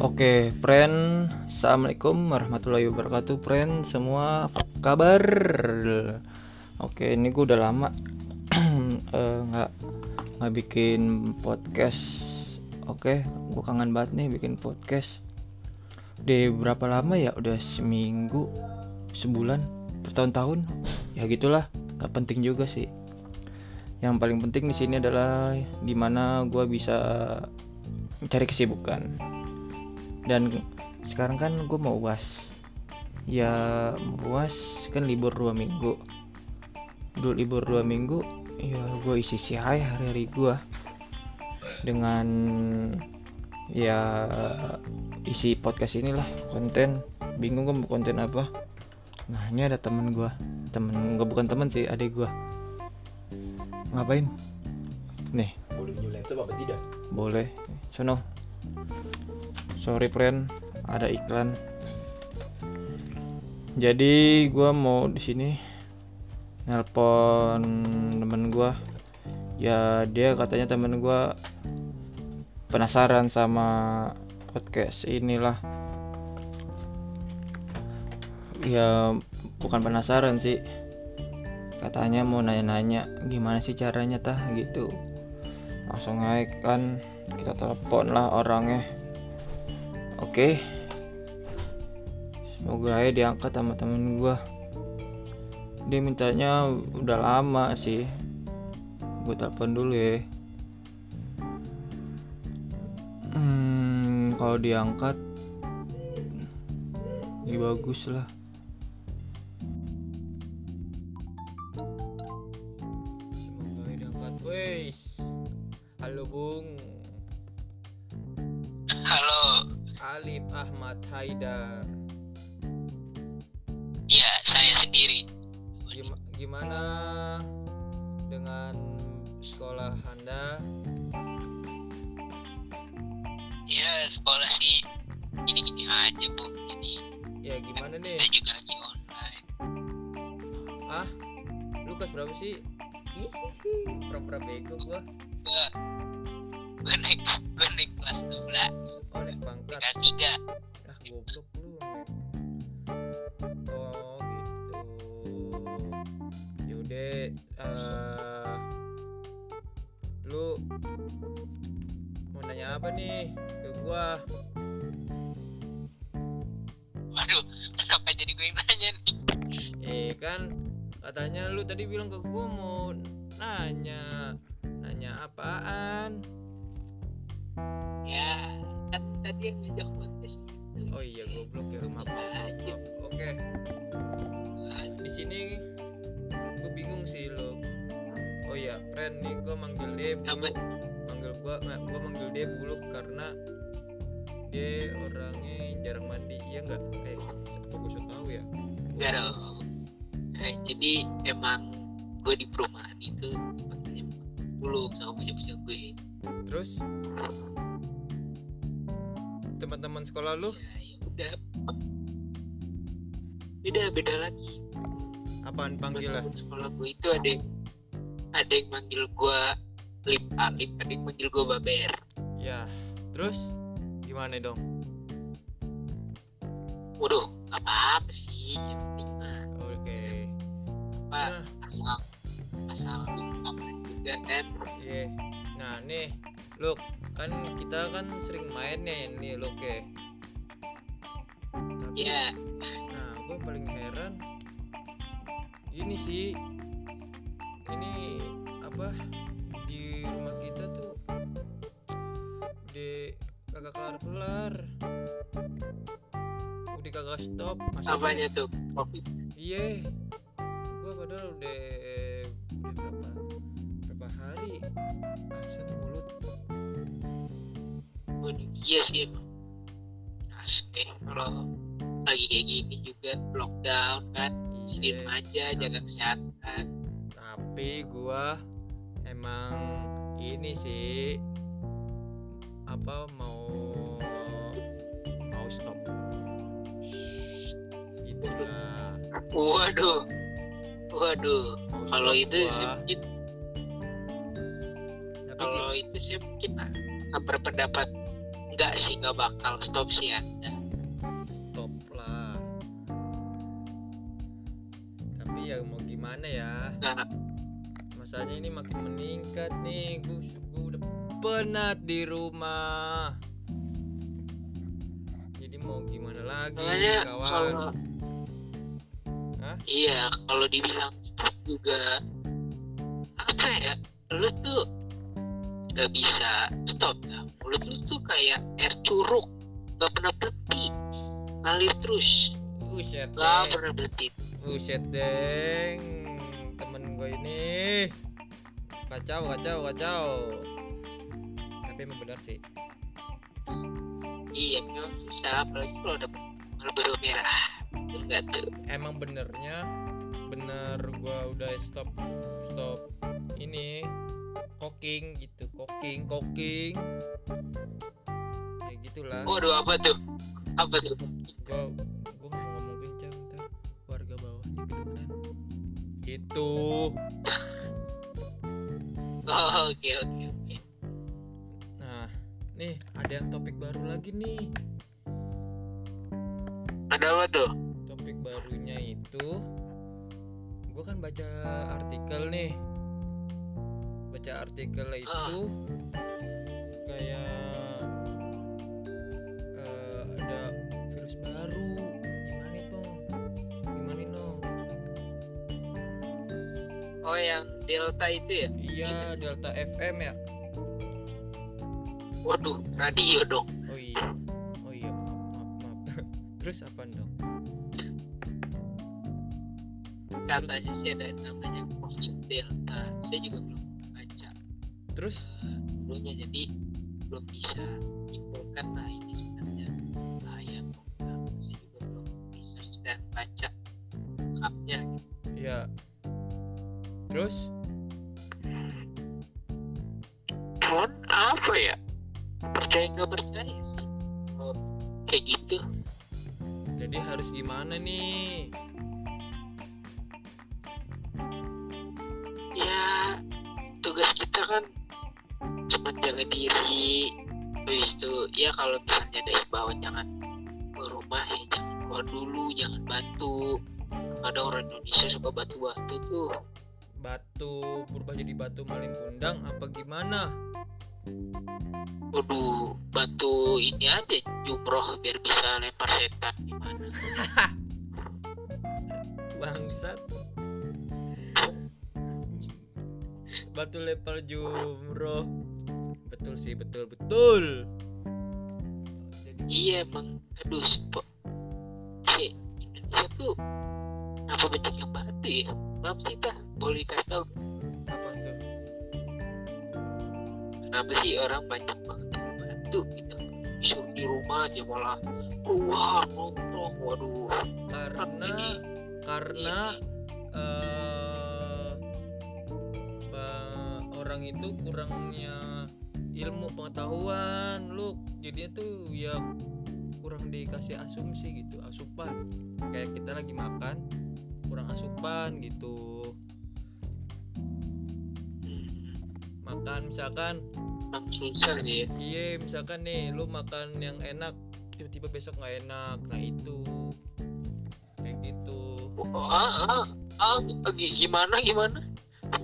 Oke, friend, assalamualaikum warahmatullahi wabarakatuh, friend. Semua apa kabar? Oke, ini gue udah lama eh, nggak nggak bikin podcast. Oke, gue kangen banget nih bikin podcast. Di berapa lama ya? Udah seminggu, sebulan, bertahun-tahun. Ya gitulah, nggak penting juga sih. Yang paling penting di sini adalah di mana gue bisa mencari kesibukan dan sekarang kan gue mau uas. Ya uas kan libur dua minggu. Dulu libur dua minggu ya gue isi isi hari hari gue dengan ya isi podcast inilah konten. Bingung gue mau konten apa. Nah ini ada temen gue temen gue bukan temen sih adik gue ngapain? Nih. Boleh pinjam laptop apa tidak? Boleh. Sono sorry friend. Ada iklan. Jadi gua mau di sini nelpon temen gua. Ya dia katanya temen gua penasaran sama podcast inilah. Ya bukan penasaran sih. Katanya mau nanya-nanya gimana sih caranya tah? Gitu. Langsung aja kan kita telepon lah orangnya Oke. Semoga aja diangkat sama temen gue. Dia mintanya udah lama sih. Gue telepon dulu ya. Hmm, kalau diangkat, ya bagus lah. semoga diangkat wes halo bung Ahmad Haidar ya saya sendiri. Gim- gimana dengan sekolah anda Ya sekolah sih gini-gini aja bu. Jadi ya gimana nih saya juga lagi online. ah lu kelas berapa sih ih pura-pura bego gua Gua, gua naik, gua naik kelas 12 oh naik pangkat. Kelas 3 ah goblok lu. Oh gitu. Yaudah eh lu mau nanya apa nih ke gua? Waduh, kenapa jadi gue yang nanya nih? eh kan katanya lu tadi bilang ke gua mau nanya. Nanya apaan Ya, kan tadi yang ngajak podcast itu. oh iya goblok ya Aja. maaf. oke di sini gue bingung sih lo oh iya friend nih gue manggil dia Apa? bulu manggil gua nggak gue manggil dia bulu karena dia orangnya jarang mandi iya nggak eh apa gue so tahu ya Enggak dong. Nah, jadi emang gue di perumahan itu dipanggilnya dulu sama bocah-bocah gue. terus teman-teman sekolah lu? Ya, ya udah. Beda beda lagi. apaan panggil lah? Sekolah gue itu ada yang ada yang manggil gue lip alip ada yang manggil gue baber ya terus? Gimana dong? Waduh apa apa sih? Oke. Apa? Nah. Asal asal juga kan? Iya. Nah, nih, Luk, kan kita kan sering main nih, nih Luk ya. Tapi, ya nah, gue paling heran ini sih, ini apa di rumah kita tuh di kagak kelar kelar, udah kagak stop. Maksudnya- apanya tuh covid Iya. Gua padahal udah udah berapa berapa hari asam mulut. Waduh iya sih emang asli kalau lagi kayak gini juga lockdown kan sendiri Iya. aja jaga kesehatan Tapi gua emang ini sih apa mau mau stop. Gitu lah. waduh waduh kalau itu sih mungkin Tapi kalau itu sih mungkin ah, berpendapat enggak sih nggak bakal stop sih ada stop lah. Tapi ya mau gimana ya? Nggak masanya ini makin meningkat nih. Gue udah penat di rumah. Jadi mau gimana lagi makanya kawan? kalau Hah? iya kalau dibilang stop juga apa ya lu tuh nggak bisa. Stop ya mulut lu tuh kayak air curug. Nggak pernah berhenti. Ngalir terus. Buset nggak pernah berhenti. Buset deng. Temen gue ini. Kacau kacau kacau. Tapi emang benar sih. Iya memang susah. Apalagi kalau ada marlboro merah. Betul nggak tuh? Emang benernya Bener gue udah stop Stop Ini Cooking gitu Cooking Cooking. Ya gitulah. Waduh apa tuh? Apa tuh? Gue Gue mau ngomong kencang ntar Warga bawahnya kedengeran. Gitu. Oh oke oke oke. Nah Nih ada yang topik baru lagi nih. Ada apa tuh? Topik barunya itu gue kan baca artikel nih baca artikel itu kayak eh, ada virus baru. Gimana itu? Gimana no oh yang delta itu ya? Iya delta fm ya. Waduh radio dong. Oh iya. Oh iya maaf maaf maaf. Terus apa dong? Katanya sih ada namanya covid delta. Saya juga belum terus? Dulunya jadi belum bisa simpulkan lah ini sebenarnya. Bahaya atau enggak. Saya juga belum research dan baca lengkapnya ya terus? Cuman apa ya? Percaya nggak percaya sih? Kalau kayak gitu. Jadi harus gimana nih jaga diri habis itu ya kalau misalnya ada himbauan jangan keluar rumah ya jangan keluar dulu jangan batu. Ada orang Indonesia suka batu-batu tuh. Batu berubah jadi batu maling kundang apa gimana? Waduh batu ini aja jumroh biar bisa lempar setan gimana bangsat. Batu lempar jumroh sih betul betul. Jadi iya emang. Aduh spot si Indonesia tuh apa banyak yang batu ya? Maaf sih tah boleh kasih tau apa tuh? Kenapa sih orang banyak banget batu gitu? Disuruh di rumah aja malah keluar nongkrong. Waduh. Karena ini. karena eh ba- orang itu kurangnya ilmu pengetahuan lu jadinya tuh ya kurang dikasih asumsi gitu asupan. Kayak kita lagi makan kurang asupan gitu. Makan misalkan susah ya iya misalkan nih lu makan yang enak tiba-tiba besok nggak enak nah itu. Kayak gitu. Oh, ah, ah, ah, gi- gimana gimana?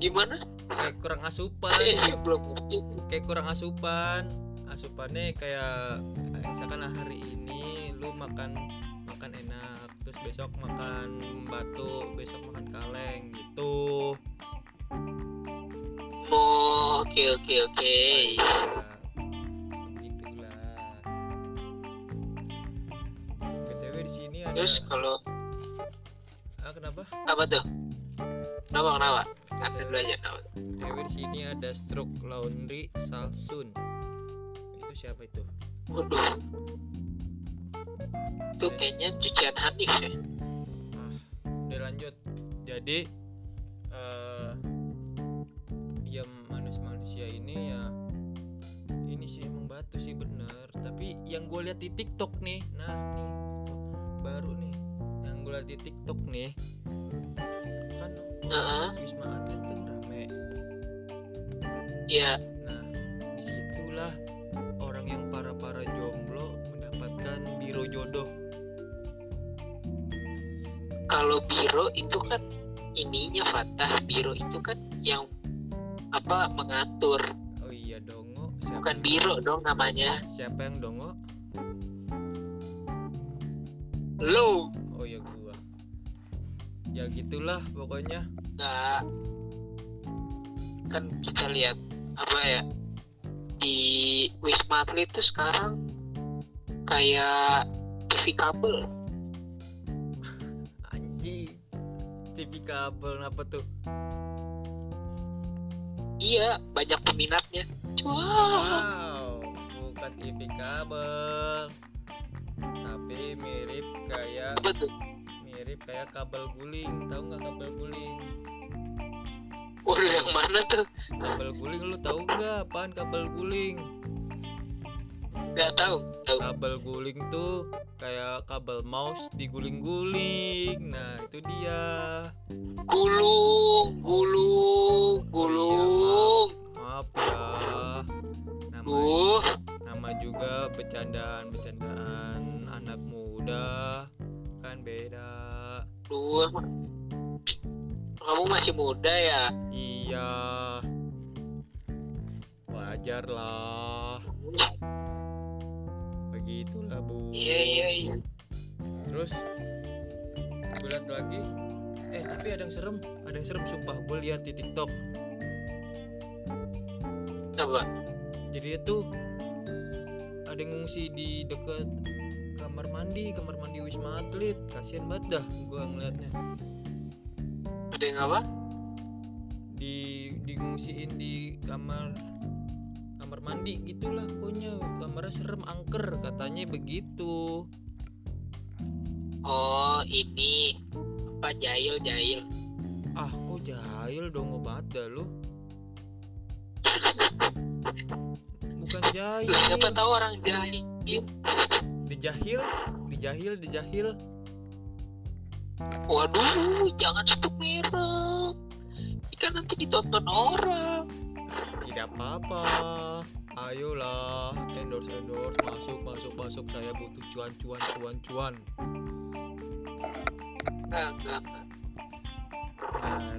Gimana kayak kurang asupan. Kayak kurang asupan. Asupannya kayak misalkan hari ini lu makan makan enak terus besok makan batu besok makan kaleng gitu. Oh oke oke oke. Ya, begitulah. Btw di sini ada terus kalau ah, kenapa? Apa tuh? Kenapa kenapa nanti dulu aja kenapa btw di sini ada stroke laundry salsun. Itu siapa itu? Waduh. Itu kayaknya cucian Hanif ya. Ah udah lanjut. Jadi eh ya manusia manusia ini ya ini sih emang batu sih bener. Tapi yang gue lihat di TikTok nih nah nih baru nih. Yang gue lihat di TikTok nih uh-huh. wisma atlet kan rame. Iya. Yeah. nah di situlah orang yang para para jomblo mendapatkan biro jodoh. Kalau biro itu kan ininya fatah biro itu kan yang apa mengatur. Oh iya dongo. Siapa bukan biro dong namanya. Siapa yang dongo? Lo. Oh ya gua. Ya gitulah pokoknya nggak kan kita lihat apa ya di Wisma Atlet tuh sekarang kayak TV kabel. Anjing TV kabel apa tuh? Iya banyak peminatnya. Wah wow bukan TV kabel tapi mirip kayak apa tuh mirip kayak kabel guling. Tahu nggak kabel guling? Udah yang mana tuh? Kabel guling lu tahu nggak apaan kabel guling? Nggak tahu tahu. Kabel guling tuh kayak kabel mouse diguling-guling. Nah itu dia. Gulung gulung gulung. Maaf ya. Nama duh. nama juga bercandaan-bercandaan anak muda kan beda. Duh kamu masih muda ya? Iya. Wajar lah. Begitulah bu. Iya iya iya. Terus gue lihat lagi. Eh tapi ada yang serem. Ada yang serem sumpah. Gue lihat di tiktok. Apa? Jadi itu ada yang ngungsi di dekat kamar mandi kamar mandi wisma atlet. Kasihan banget dah gue ngeliatnya. Ada yang apa? Di digungsiin di kamar kamar mandi gitulah pokoknya. Kamarnya serem angker katanya begitu. Oh ini apa jahil jahil? Ah kok jahil? Dong banget dah lu. Bukan jahil. Siapa tahu orang jahil dijahil dijahil dijahil. Waduh jangan sebut merek. Kan nanti ditonton orang. Tidak apa-apa. Ayolah endorse endorse. Masuk masuk masuk. Saya butuh cuan cuan cuan cuan. Enggak enggak enggak. Nah,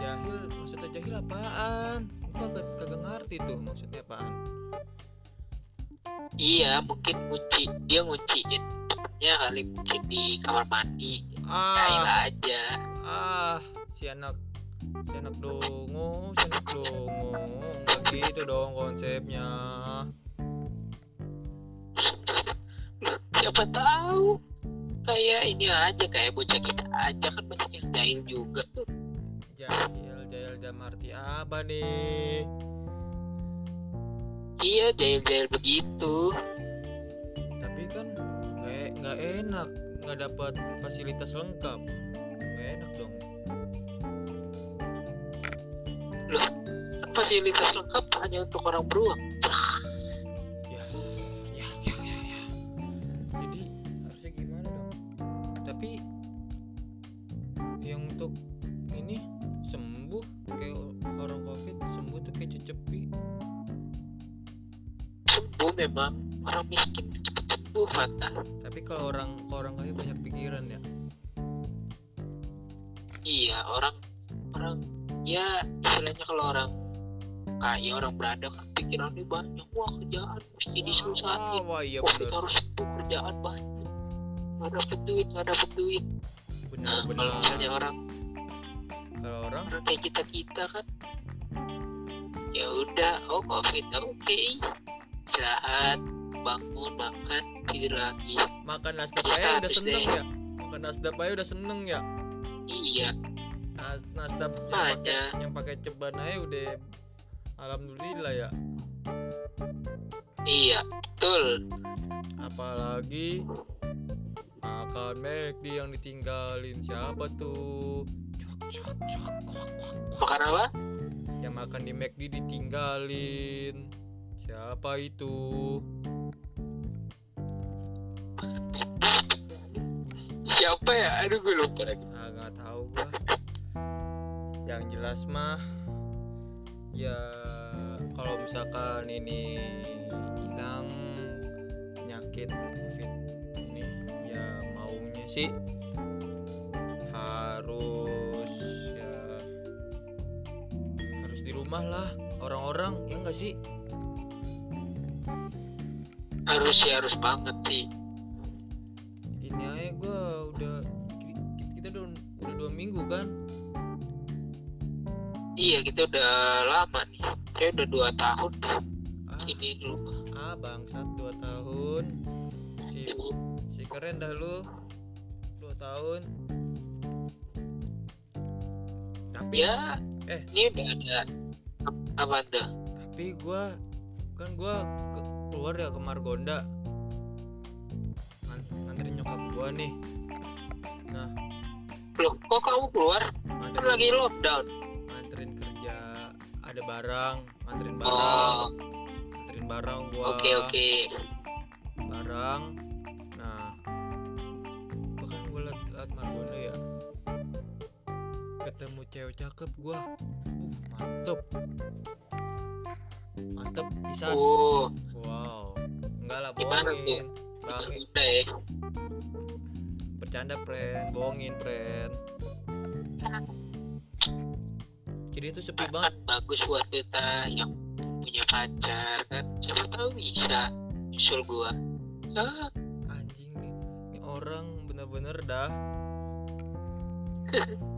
jahil maksudnya jahil apaan? Gua kagak kagak ngerti tuh maksudnya apaan iya mungkin ngunci dia ngunciin temennya kali mungkin di kamar mandi. Ah. Aja. Ah si anak si anak dongo si anak dongo nggak gitu dong konsepnya. Siapa tahu. Kayak ini aja kayak bocah kita aja kan banyak yang jahil juga tuh. Jahil jahil dalam arti apa nih iya jahil-jahil begitu. Tapi kan nggak nggak enak nggak dapat fasilitas lengkap. Nggak enak dong. Kan fasilitas lengkap hanya untuk orang beruang memang orang miskin tuh cepet sembuh Fatah tapi kalau orang kalau orang kaya banyak pikiran ya? Iya orang orang ya istilahnya kalau orang kaya orang berada kan pikirannya banyak. Wah kerjaan mesti diselesain wah, wah iya covid benar. harus sembuh kerjaan banyak. Nggak dapet duit nggak dapet duit. Benar nah benar. kalau misalnya orang kalau orang? orang kayak kita kita kan ya udah oh covid oke istirahat bangun makan tidur lagi. Makan nasdaq Iya, aja udah seneng deh. ya? Makan nasdaq aja udah seneng ya? Iya. Nas nasdaq yang pakai Makanya. yang pakai ceban aja udah alhamdulillah ya. Iya betul. Apalagi makan McD yang ditinggalin. Siapa tuh? Makan apa? Yang makan di McD ditinggalin Siapa itu? Siapa ya? Aduh gue lupa lagi. Ah nggak tahu gue. Yang jelas mah ya kalau misalkan ini hilang penyakit covid ini ya maunya sih harus ya harus di rumah lah orang-orang ya enggak sih harus sih harus banget sih. Ini aja gue udah kita, kita udah udah dua minggu kan? Iya kita udah lama nih. Kayak udah dua tahun ah, sini dulu. Ah bangsat dua tahun. Si si keren dah lu. Dua tahun. Tapi ya Eh. ini udah ada apa tuh? Tapi gua kan gua ke- keluar ya ke Margonda. Ngan- nganterin nyokap gua nih. Nah. Loh kok kamu keluar? Nganterin lagi lockdown? nganterin kerja ada barang nganterin barang. Oh nganterin barang gua. Oke oke. Barang. Nah. Gua kan gua liat, liat Margonda ya. Ketemu cewek cakep gua. Uh mantep mantep bisa. Oh. Wow. Enggak lah bohongin. ya? Bercanda friend. Bohongin friend. Jadi itu sepi banget. bagus buat kita yang punya pacar kan? Siapa tahu bisa nyusul gua. Ah, anjing nih. Ini orang bener-bener dah.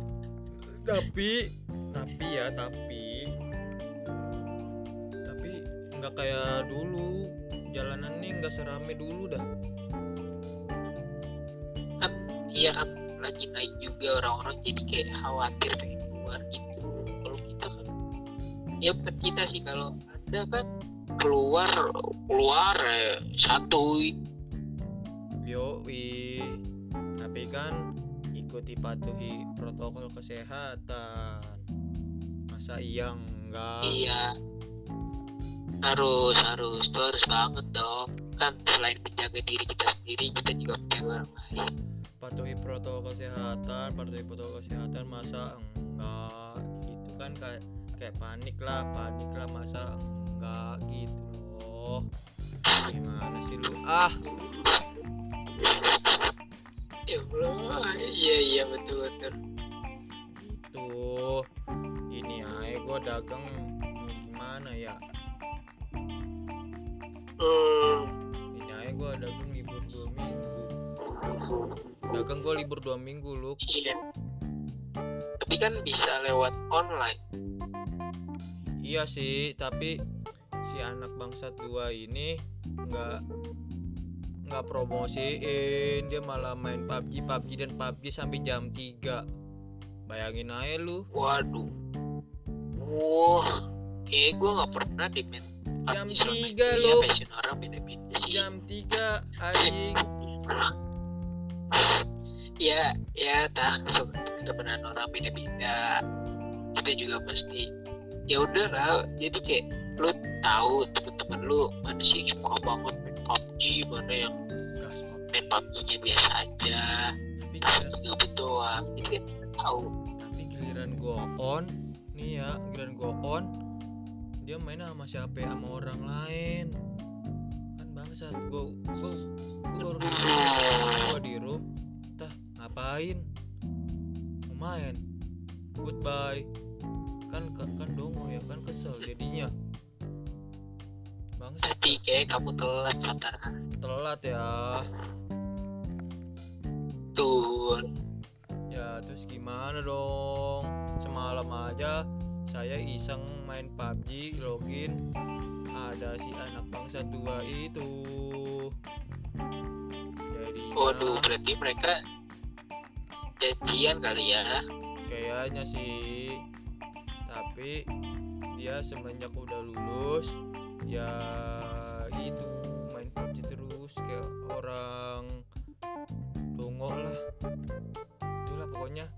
Tapi tapi ya tapi nggak kayak dulu. Jalanan nih nggak serame dulu dah. Iya kan lagi naik juga orang-orang jadi kayak khawatir pengen keluar gitu. Kalau kita kan ya bukan kita sih kalau anda kan keluar keluar eh, satu. Yoi. Tapi kan ikuti patuhi protokol kesehatan. Masa iya enggak? Iya harus harus. Itu harus banget dong. Kan selain menjaga diri kita sendiri kita juga menjaga orang lain. Patuhi protokol kesehatan Patuhi protokol kesehatan masa enggak Gitu. Kan kayak kayak panik lah Panik lah masa enggak gitu loh. Gimana sih lu? Ah! Ya Allah iya iya betul betul. Gitu. Ini aja gua dagang mau gimana ya hmm, Ini aja gua dagang libur dua minggu. Dagang gua libur dua minggu lu iya. Tapi kan bisa lewat online. Iya sih, tapi si anak bangsat dua ini nggak nggak promosiin, dia malah main PUBG, PUBG dan PUBG sampai jam 3 Bayangin aja lu, waduh. Wah eh gue nggak pernah di main Jam tiga, orang beda-beda sih. Jam 3 anjing. ya ya tak. Kedepanan orang beda-beda. Kita juga pasti ya udah lah. Jadi kayak lu tahu temen-temen lu mana sih suka banget main PUBG mana yang main PUBG-nya biasa aja. Tapi ngebut doang. Jadi tahu. Tapi giliran gua on, nih ya, giliran gua on, dia main sama siapa sama orang lain. Kan bangsat, gua gua, gua baru di gua di room tah ngapain? Mau main? Goodbye. Kan kan, kan dongo ya kan kesel jadinya. Bangsa jadi kayak kamu telat telat ya. Tuh. Ya terus gimana dong? Semalam aja saya iseng main PUBG login. Ada si anak bangsa dua itu. Jadi waduh berarti mereka janjian kali ya? Kayaknya sih. Tapi dia semenjak udah lulus ya itu main PUBG terus kayak orang dongo lah. Itulah pokoknya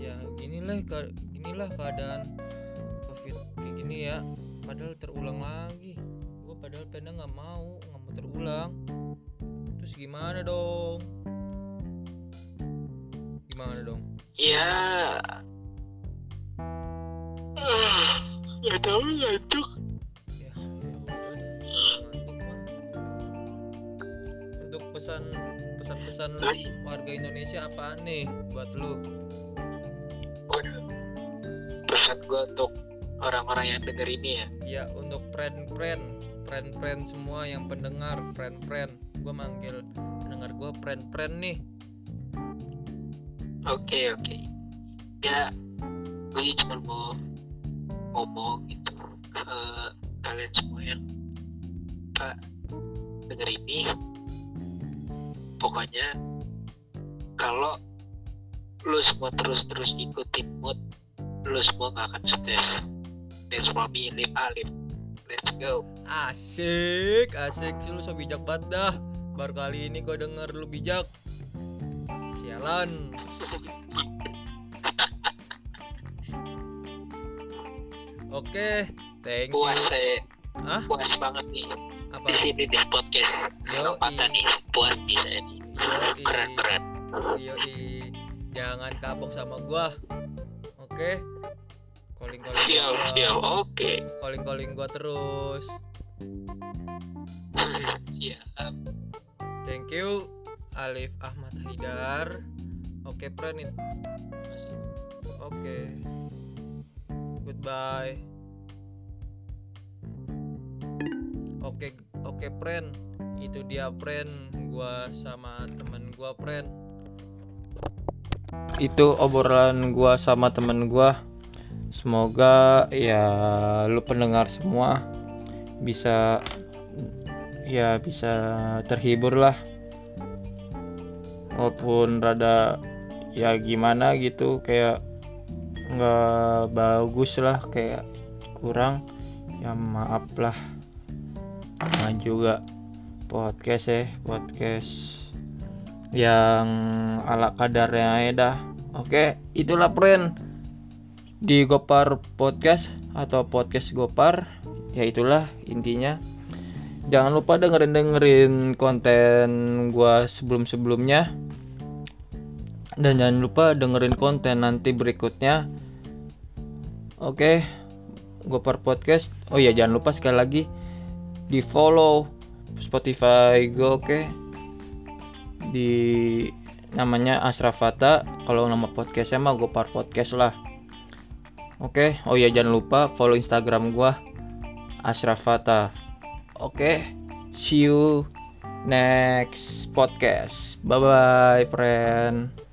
ya ginilah ginilah keadaan covid kayak gini ya. Padahal terulang lagi. Gue padahal pena nggak mau nggak mau terulang. Terus gimana dong? Gimana dong? Ya. Ah, nggak tahu ngantuk untuk pesan pesan-pesan warga Indonesia apa nih buat lu Waduh. Pesan gue untuk orang-orang yang denger ini ya. ya untuk friend-friend friend-friend semua yang pendengar friend-friend gue manggil pendengar gue friend-friend nih Oke oke. Ya, gue cuma mau ngomong gitu ke kalian semua yang Pak denger ini. Pokoknya kalau lu semua terus-terus ikutin mood, lu semua gak akan sukses. That's for me, Lip Alip. Let's go. asik asik lu so bijak banget dah baru kali ini gue denger lu bijak sialan oke thank you Puas saya, Hah? puas banget nih apa di sini di podcast. Yo, Kesempatan nih, puas nih saya nih. Keren keren. Yoi, jangan kapok sama gua. Oke. Calling calling Siap siap. Oke. Calling calling gua terus. Siap. Thank you Alif Ahmad Haidar. Oke, friend it. Oke. Goodbye. Oke, friend. Itu dia, friend. Gua sama temen gua, friend. itu obrolan gua sama temen gua semoga ya lu pendengar semua bisa ya bisa terhibur lah walaupun rada ya gimana gitu kayak nggak bagus lah kayak kurang ya maaf lah nah juga podcast ya podcast yang ala kadarnya aja dah. Oke itulah friend di Gopar Podcast atau podcast Gopar. Ya itulah intinya. Jangan lupa dengerin dengerin konten gua sebelum sebelumnya dan jangan lupa dengerin konten nanti berikutnya. Oke Gopar Podcast. Oh ya jangan lupa sekali lagi di follow Spotify gue oke. Di namanya Asrafata kalau nama podcastnya mah Gopar Podcast lah. Oke oh ya jangan lupa follow Instagram gua Asrafata oke see you next podcast. Bye bye friend